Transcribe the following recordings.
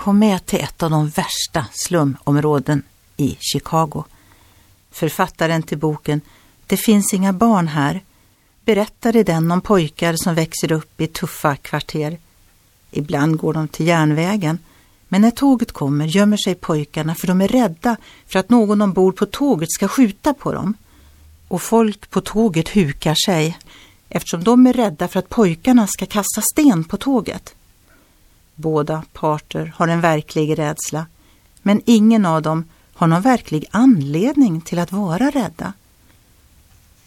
kom med till ett av de värsta slumområden i Chicago. Författaren till boken Det finns inga barn här berättar i den om pojkar som växer upp i tuffa kvarter. Ibland går de till järnvägen, men när tåget kommer gömmer sig pojkarna för de är rädda för att någon ombord på tåget ska skjuta på dem. Och folk på tåget hukar sig eftersom de är rädda för att pojkarna ska kasta sten på tåget. Båda parter har en verklig rädsla, men ingen av dem har någon verklig anledning till att vara rädda.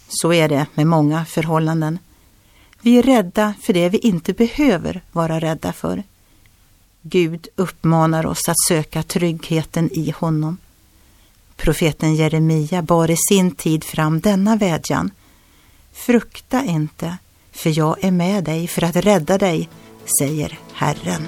Så är det med många förhållanden. Vi är rädda för det vi inte behöver vara rädda för. Gud uppmanar oss att söka tryggheten i honom. Profeten Jeremia bar i sin tid fram denna vädjan. Frukta inte, för jag är med dig för att rädda dig, säger Herren.